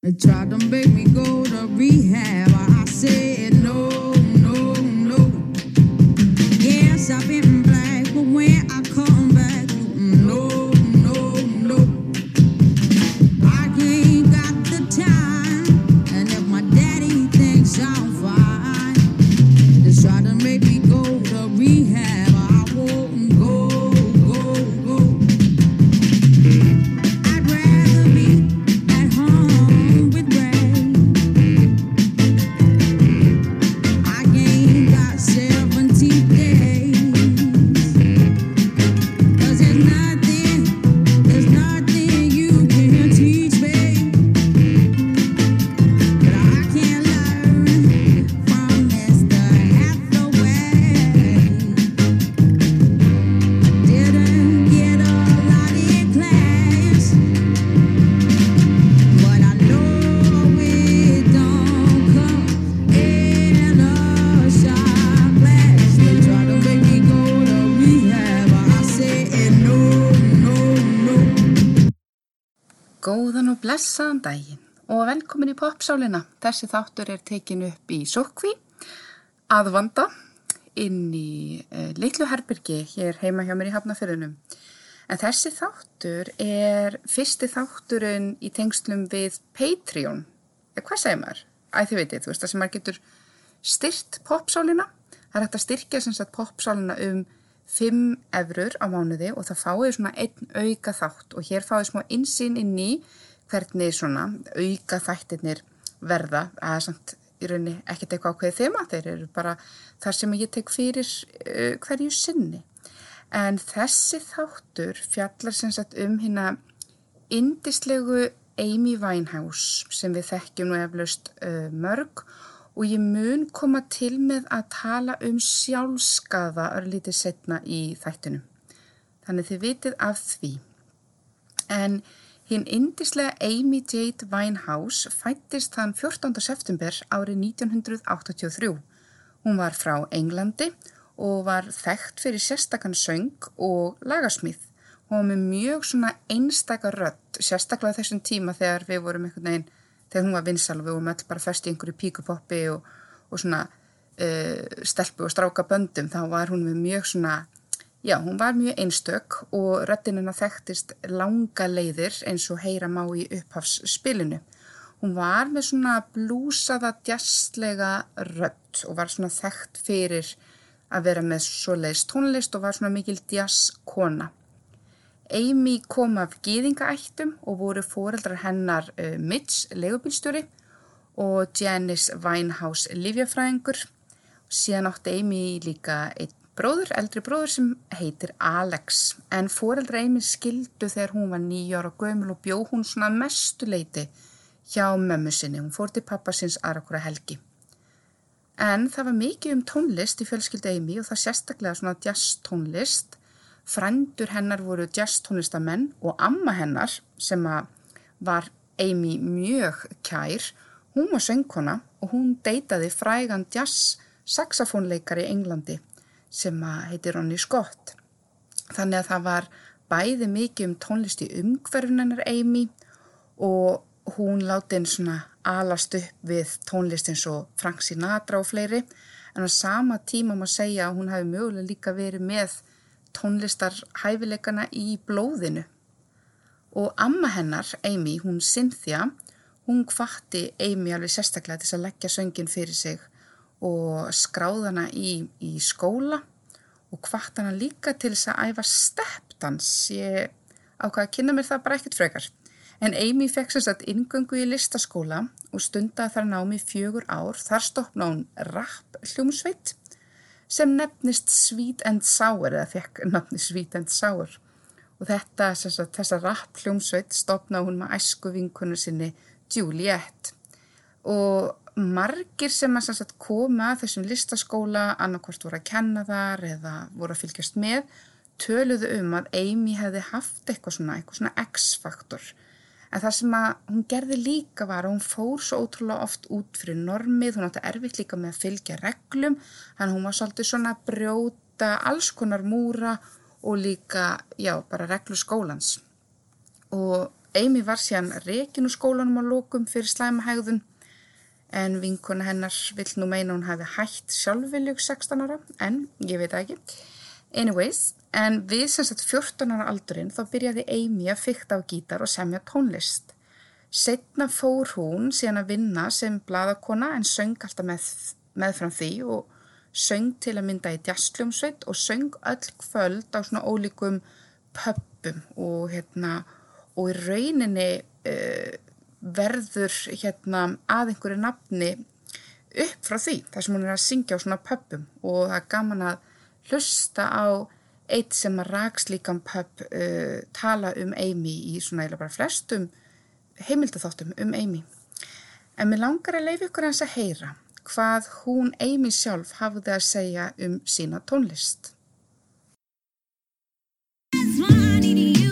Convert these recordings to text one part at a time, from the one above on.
They tried to make me go to rehab. I said Góðan og blessaðan daginn og velkomin í popsálina. Þessi þáttur er tekin upp í Sokvi að vanda inn í uh, litlu herbyrgi hér heima hjá mér í Hafnafjörðunum. En þessi þáttur er fyrsti þátturinn í tengslum við Patreon. Eh, Hvað segir maður? Æ, þið veitir, þú veist það sem maður getur styrt popsálina. Það er hægt að styrkja sem sagt popsálina um 5 eurur á mánuði og það fáið svona einn auka þátt og hér fáið smá insýn inn í hvernig svona auka þættirnir verða að samt í rauninni ekkert eitthvað ákveðið þema, þeir eru bara þar sem ég tek fyrir uh, hverju sinni. En þessi þáttur fjallar sem sagt um hérna indislegu Amy Winehouse sem við þekkjum nú eflaust uh, mörg og ég mun koma til með að tala um sjálfskaða örlítið setna í þættunum. Þannig þið vitið af því. En hinn indislega Amy Jade Winehouse fættist þann 14. september árið 1983. Hún var frá Englandi og var þekkt fyrir sérstakann söng og lagasmíð. Hún var með mjög svona einstaka rödd, sérstaklega þessum tíma þegar við vorum einhvern veginn, þegar hún var vinsal og við vorum öll bara föst í einhverju píkupoppi og, og svona uh, stelpu og stráka böndum, þá var hún með mjög svona, já, hún var mjög einstök og hennar þekktist langa leiðir eins og heyra má í upphafsspilinu. Hún var með svona blúsaða djastlega rödd og var svona þekkt fyrir að vera með svoleiðis tónlist og var svona mikil djasskona. Amy kom af gýðingaættum og voru foreldrar hennar uh, Mitch, legubílstjóri og Janice Winehouse, livjafræðingur. Síðan átti Amy líka einn bróður, eldri bróður sem heitir Alex. En foreldrar Amy skildu þegar hún var nýjára gömul og bjó hún svona mestuleiti hjá mömmu sinni. Hún fór til pappa sinns aðrakura helgi. En það var mikið um tónlist í fjölskyldu Amy og það sérstaklega svona jazz tónlist. Frændur hennar voru jazz tónlistamenn og amma hennar sem var Amy mjög kær, hún var söngkona og hún deytaði frægan jazz saxofónleikari í Englandi sem heitir Ronny Scott. Þannig að það var bæði mikið um tónlist í umhverfunennar Amy og hún láti einn svona alast upp við tónlist eins og Frank Sinatra og fleiri en á sama tíma má segja að hún hafi mögulega líka verið með tónlistarhæfileikana í blóðinu. Og amma hennar, Amy, hún Cynthia, hún hvatti Amy alveg sérstaklega til að leggja söngin fyrir sig og skráðana í, í skóla og hvart hana líka til þess að æfa steppdans. Ég ákvaði að kynna mér það bara ekkert frekar. En Amy fekk sagt ingöngu í listaskóla og stundaði þar námi fjögur ár. Þar stopna hún rap hljómsveit sem nefnist Sweet and Sour eða fekk nafni Sweet and Sour. Og þetta, sagt, þessa rap hljómsveit stopnaði hún með æsku vinkunu sinni Juliette. Og margir sem að sagt, koma þessum listaskóla, annarkvort voru að kenna þar eða voru að fylgjast með, töluðu um að Amy hefði haft eitthvað svona, eitthvað svona X-faktor. En það sem hún gerði líka var að hún fór svo ótrúlega oft út fyrir normið, hún átti erfitt líka með að fylgja reglum, að hún var svolítið svona að brjóta alls konar múra og líka, já, bara reglu skólans. Og Amy var síðan úr skólanum á lókum fyrir slæmahægðun en vinkona hennar vill nú meina hún hafi hætt sjálfviljug 16 ára en ég veit ekki. Anyways, en við sem sagt 14 ára aldurinn þá byrjaði Amy að fykta á gítar og semja tónlist. Setna fór hún síðan að vinna sem bladakona en söng alltaf með, meðfram því og söng til að mynda í djastljómsveit og söng öll kvöld á svona ólíkum pöppum og hérna og í rauninni uh, verður hérna að einhverju nafni upp frá því þar sem hún er að syngja á svona pöppum og það er gaman að hlusta á eitt sem að rakslíkan pöpp uh, tala um Amy í svona eða bara flestum heimildatháttum um Amy. En mér langar að leiði ykkur hans að heyra hvað hún Amy sjálf hafði að segja um sína tónlist.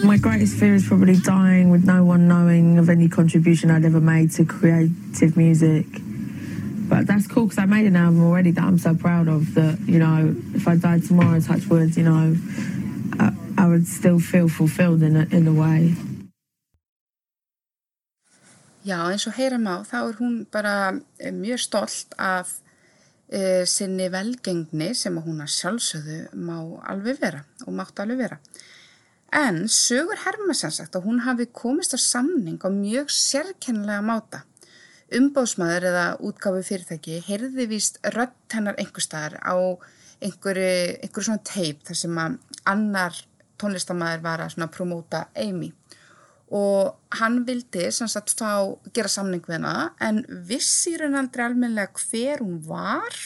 My greatest fear is probably dying with no one knowing of any contribution I'd ever made to creative music. But that's cool because I made an album already that I'm so proud of that, you know, if I died tomorrow, touch wood, you know, I, I would still feel fulfilled in a, in a way. Já, eins og heyra má, þá er hún bara eh, mjög stolt af e, sinni velgengni sem hún að sjálfsögðu má alveg vera og mátt alveg vera. En sögur herma sem sagt að hún hafi komist á samning á mjög sérkennilega máta. Umbóðsmaður eða útgáfi fyrirtæki heyrði víst rött hennar einhver staðar á einhverju, einhverju svona teip þar sem að annar tónlistamæður var að promóta Amy. Og hann vildi sem sagt fá gera samning við hana en vissi hún aldrei almenlega hver hún var.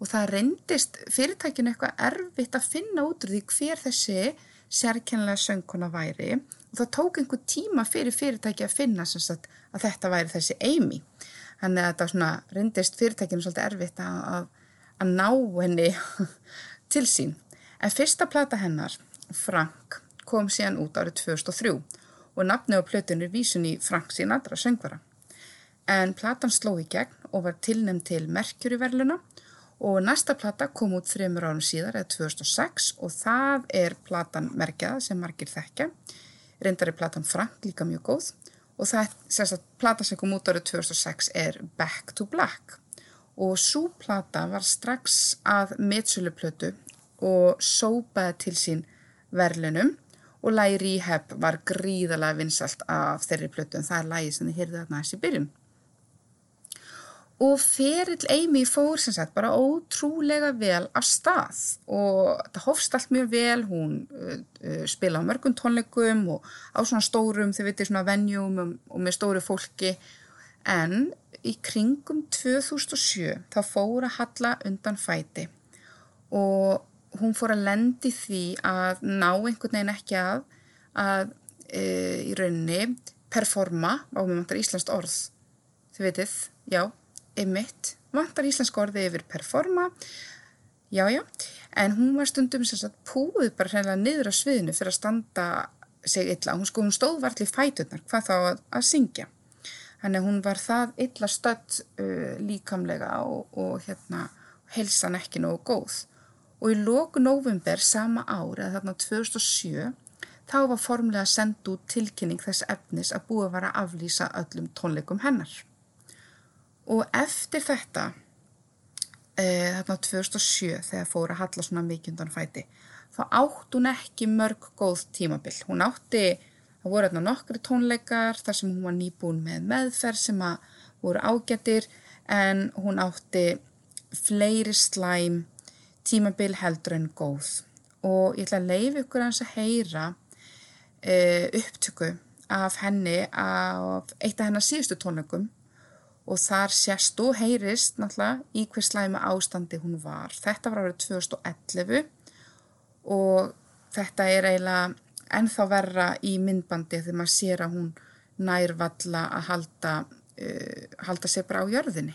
Og það reyndist fyrirtækinu eitthvað erfitt að finna út úr því hver þessi sérkennilega söngkona væri. Og það tók einhver tíma fyrir fyrirtæki að finna sagt að þetta væri þessi Amy. Þannig að þetta svona reyndist fyrirtækinu svolítið erfitt að, að, að ná henni til sín. En fyrsta plata hennar Frank kom síðan út árið 2003 og nafni á plötun er vísun í Frank Sinatra söngvara. En platan sló í gegn og var tilnæmt til Merkjuriverluna og næsta plata kom út þreymur árum síðar eða 2006 og það er platan Merkjaða sem margir þekkja. Reyndar er platan Frank líka mjög góð og það er plata sem kom út árið 2006 er Back to Black og svo plata var strax að metsöluplötu og sópaði til sín verlunum og lagi Rehab var gríðalega vinsalt af þeirri plötu en það er lagi sem þið heyrðu þarna þessi byrjun. Og ferill Amy fór sem sagt bara ótrúlega vel af stað. Og það hofst allt mjög vel, hún uh, uh, spila á mörgum tónleikum og á svona stórum, þið veitir svona venjum og, og með stóru fólki. En í kringum 2007 þá fór að halla undan fæti. Og hún fór að lendi því að ná einhvern veginn ekki að að e, í rauninni performa, á mig vantar íslenskt orð. Þið veitir, já emitt, vantar íslensk orði yfir performa, já já. En hún var stundum sem sagt púið bara hreinlega niður á sviðinu fyrir að standa sig illa, hún sko hún stóð varli fætunar, hvað þá að, að syngja. Þannig hún var það illa stödd uh, líkamlega og, og hérna helsan ekki nógu góð. Og í lóku november sama ári, eða þarna 2007, þá var formlega sendt út tilkynning þess efnis að búið var að aflýsa öllum tónleikum hennar. Og eftir þetta, e, þarna 2007, þegar fór að halla svona mikjundan fæti, þá átt hún ekki mörg góð tímabill. Hún átti, það voru hérna nokkri tónleikar þar sem hún var nýbúin með meðferð sem að voru ágættir en hún átti fleiri slæm tímabil heldur en góð og ég ætla að leiði ykkur hans að heyra uh, upptöku af henni af eitt af hennar síðustu tónleikum og þar sérst og heyrist náttúrulega í hvers slæmi ástandi hún var. Þetta var árið 2011 og þetta er eiginlega ennþá verra í myndbandi þegar maður sér að hún nærvalla að halda, uh, halda sér bara á jörðinni.